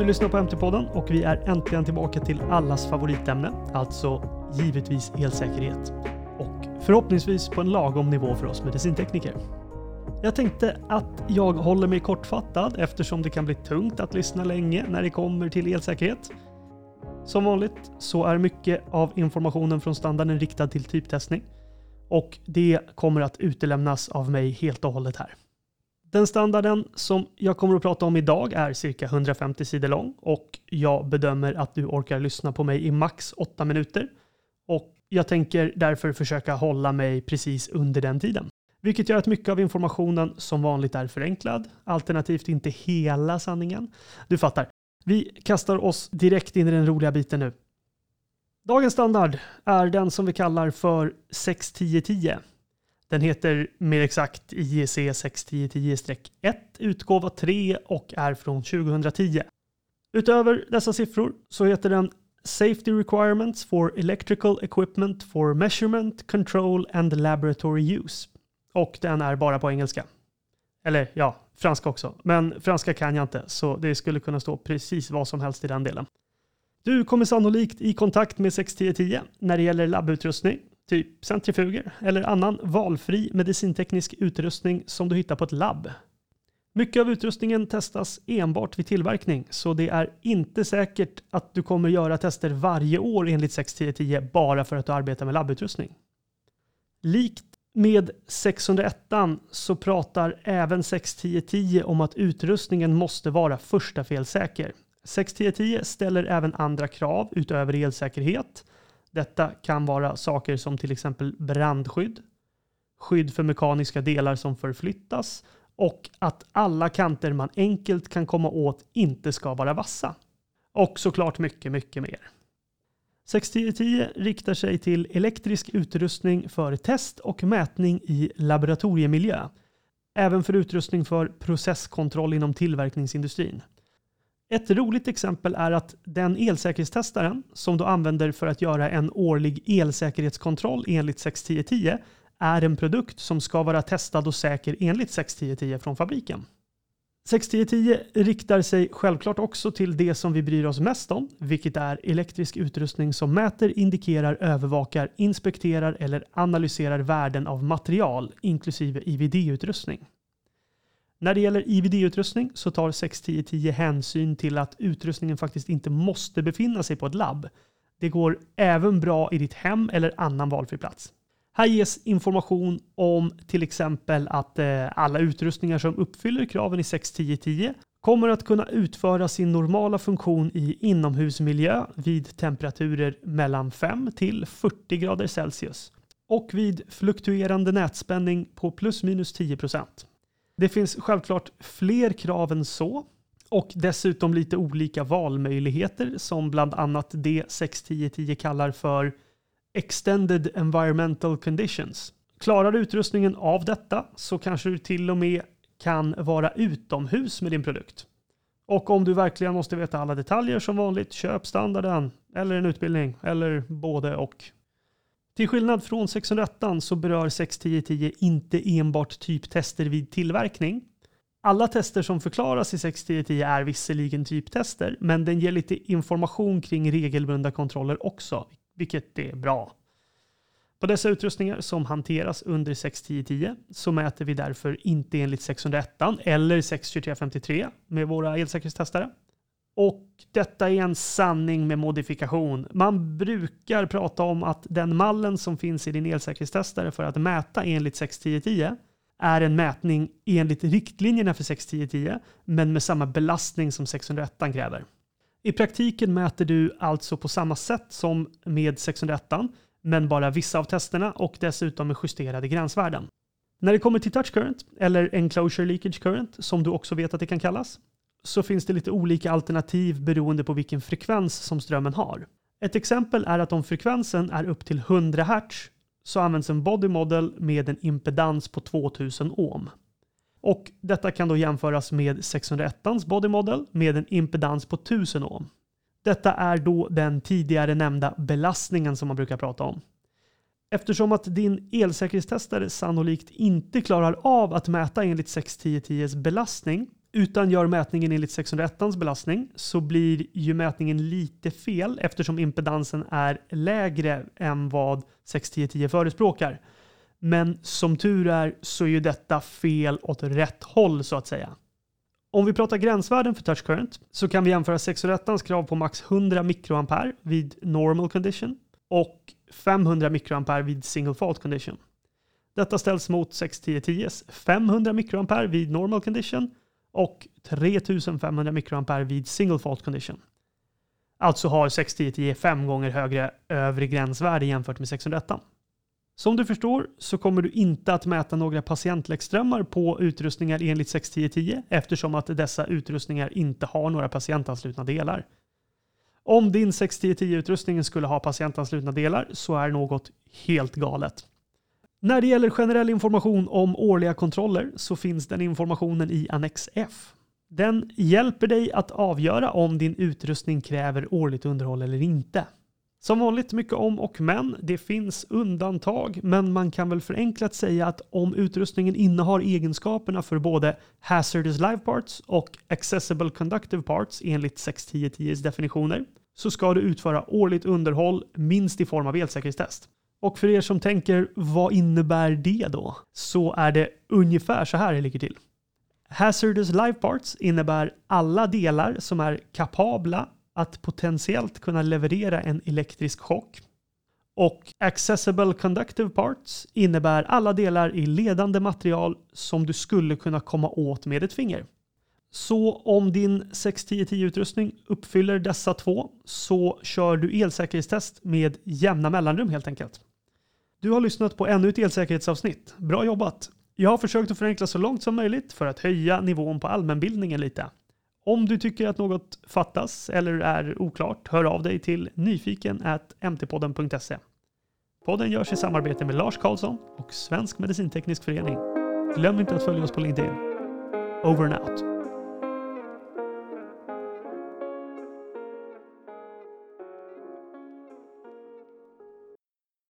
Du lyssnar på MT-podden och vi är äntligen tillbaka till allas favoritämne, alltså givetvis elsäkerhet. Och förhoppningsvis på en lagom nivå för oss medicintekniker. Jag tänkte att jag håller mig kortfattad eftersom det kan bli tungt att lyssna länge när det kommer till elsäkerhet. Som vanligt så är mycket av informationen från standarden riktad till typtestning och det kommer att utelämnas av mig helt och hållet här. Den standarden som jag kommer att prata om idag är cirka 150 sidor lång och jag bedömer att du orkar lyssna på mig i max 8 minuter. Och jag tänker därför försöka hålla mig precis under den tiden. Vilket gör att mycket av informationen som vanligt är förenklad, alternativt inte hela sanningen. Du fattar. Vi kastar oss direkt in i den roliga biten nu. Dagens standard är den som vi kallar för 61010. Den heter mer exakt IEC 61010-1, utgåva 3 och är från 2010. Utöver dessa siffror så heter den Safety Requirements for Electrical Equipment for Measurement, Control and Laboratory Use. Och den är bara på engelska. Eller ja, franska också. Men franska kan jag inte, så det skulle kunna stå precis vad som helst i den delen. Du kommer sannolikt i kontakt med 61010 när det gäller labbutrustning, typ centrifuger eller annan valfri medicinteknisk utrustning som du hittar på ett labb. Mycket av utrustningen testas enbart vid tillverkning, så det är inte säkert att du kommer göra tester varje år enligt 61010 bara för att du arbetar med labbutrustning. Likt med 601 så pratar även 61010 om att utrustningen måste vara första felsäker. 61010 ställer även andra krav utöver elsäkerhet. Detta kan vara saker som till exempel brandskydd, skydd för mekaniska delar som förflyttas och att alla kanter man enkelt kan komma åt inte ska vara vassa. Och såklart mycket, mycket mer. 6010 riktar sig till elektrisk utrustning för test och mätning i laboratoriemiljö. Även för utrustning för processkontroll inom tillverkningsindustrin. Ett roligt exempel är att den elsäkerhetstestaren som du använder för att göra en årlig elsäkerhetskontroll enligt 61010 är en produkt som ska vara testad och säker enligt 61010 från fabriken. 61010 riktar sig självklart också till det som vi bryr oss mest om, vilket är elektrisk utrustning som mäter, indikerar, övervakar, inspekterar eller analyserar värden av material, inklusive IVD-utrustning. När det gäller IVD-utrustning så tar 61010 hänsyn till att utrustningen faktiskt inte måste befinna sig på ett labb. Det går även bra i ditt hem eller annan valfri plats. Här ges information om till exempel att eh, alla utrustningar som uppfyller kraven i 61010 kommer att kunna utföra sin normala funktion i inomhusmiljö vid temperaturer mellan 5 till 40 grader Celsius och vid fluktuerande nätspänning på plus minus 10 procent. Det finns självklart fler krav än så och dessutom lite olika valmöjligheter som bland annat det 61010 kallar för Extended Environmental Conditions. Klarar utrustningen av detta så kanske du till och med kan vara utomhus med din produkt. Och om du verkligen måste veta alla detaljer som vanligt, köp standarden eller en utbildning eller både och. Till skillnad från 601 så berör 61010 inte enbart typtester vid tillverkning. Alla tester som förklaras i 61010 är visserligen typtester, men den ger lite information kring regelbundna kontroller också, vilket är bra. På dessa utrustningar som hanteras under 61010 så mäter vi därför inte enligt 601 eller 62353 med våra elsäkerhetstestare. Och detta är en sanning med modifikation. Man brukar prata om att den mallen som finns i din elsäkerhetstestare för att mäta enligt 61010 är en mätning enligt riktlinjerna för 61010 men med samma belastning som 601 kräver. I praktiken mäter du alltså på samma sätt som med 601 men bara vissa av testerna och dessutom med justerade gränsvärden. När det kommer till touch current, eller enclosure leakage current, som du också vet att det kan kallas, så finns det lite olika alternativ beroende på vilken frekvens som strömmen har. Ett exempel är att om frekvensen är upp till 100 Hz så används en body model med en impedans på 2000 ohm. Och detta kan då jämföras med 601 body model med en impedans på 1000 ohm. Detta är då den tidigare nämnda belastningen som man brukar prata om. Eftersom att din elsäkerhetstestare sannolikt inte klarar av att mäta enligt 61010s belastning utan gör mätningen enligt 601 belastning så blir ju mätningen lite fel eftersom impedansen är lägre än vad 61010 förespråkar. Men som tur är så är ju detta fel åt rätt håll så att säga. Om vi pratar gränsvärden för touch current så kan vi jämföra 601 krav på max 100 mikroampere vid normal condition och 500 mikroampere vid single fault condition. Detta ställs mot 61010s 500 mikroampere vid normal condition och 3500 mikroampere vid single fault condition. Alltså har 61010 fem gånger högre övre gränsvärde jämfört med 601. Som du förstår så kommer du inte att mäta några patientläckströmmar på utrustningar enligt 61010 eftersom att dessa utrustningar inte har några patientanslutna delar. Om din 61010-utrustning skulle ha patientanslutna delar så är något helt galet. När det gäller generell information om årliga kontroller så finns den informationen i Annex F. Den hjälper dig att avgöra om din utrustning kräver årligt underhåll eller inte. Som vanligt mycket om och men. Det finns undantag, men man kan väl förenklat säga att om utrustningen innehar egenskaperna för både Hazardous Live Parts och Accessible Conductive Parts enligt 61010s definitioner så ska du utföra årligt underhåll minst i form av elsäkerhetstest. Och för er som tänker, vad innebär det då? Så är det ungefär så här det ligger till. Hazardous Life Parts innebär alla delar som är kapabla att potentiellt kunna leverera en elektrisk chock. Och Accessible Conductive Parts innebär alla delar i ledande material som du skulle kunna komma åt med ett finger. Så om din 61010-utrustning uppfyller dessa två så kör du elsäkerhetstest med jämna mellanrum helt enkelt. Du har lyssnat på ännu ett elsäkerhetsavsnitt. Bra jobbat! Jag har försökt att förenkla så långt som möjligt för att höja nivån på allmänbildningen lite. Om du tycker att något fattas eller är oklart, hör av dig till nyfiken mtpodden.se. Podden görs i samarbete med Lars Karlsson och Svensk Medicinteknisk Förening. Glöm inte att följa oss på LinkedIn. Over and out.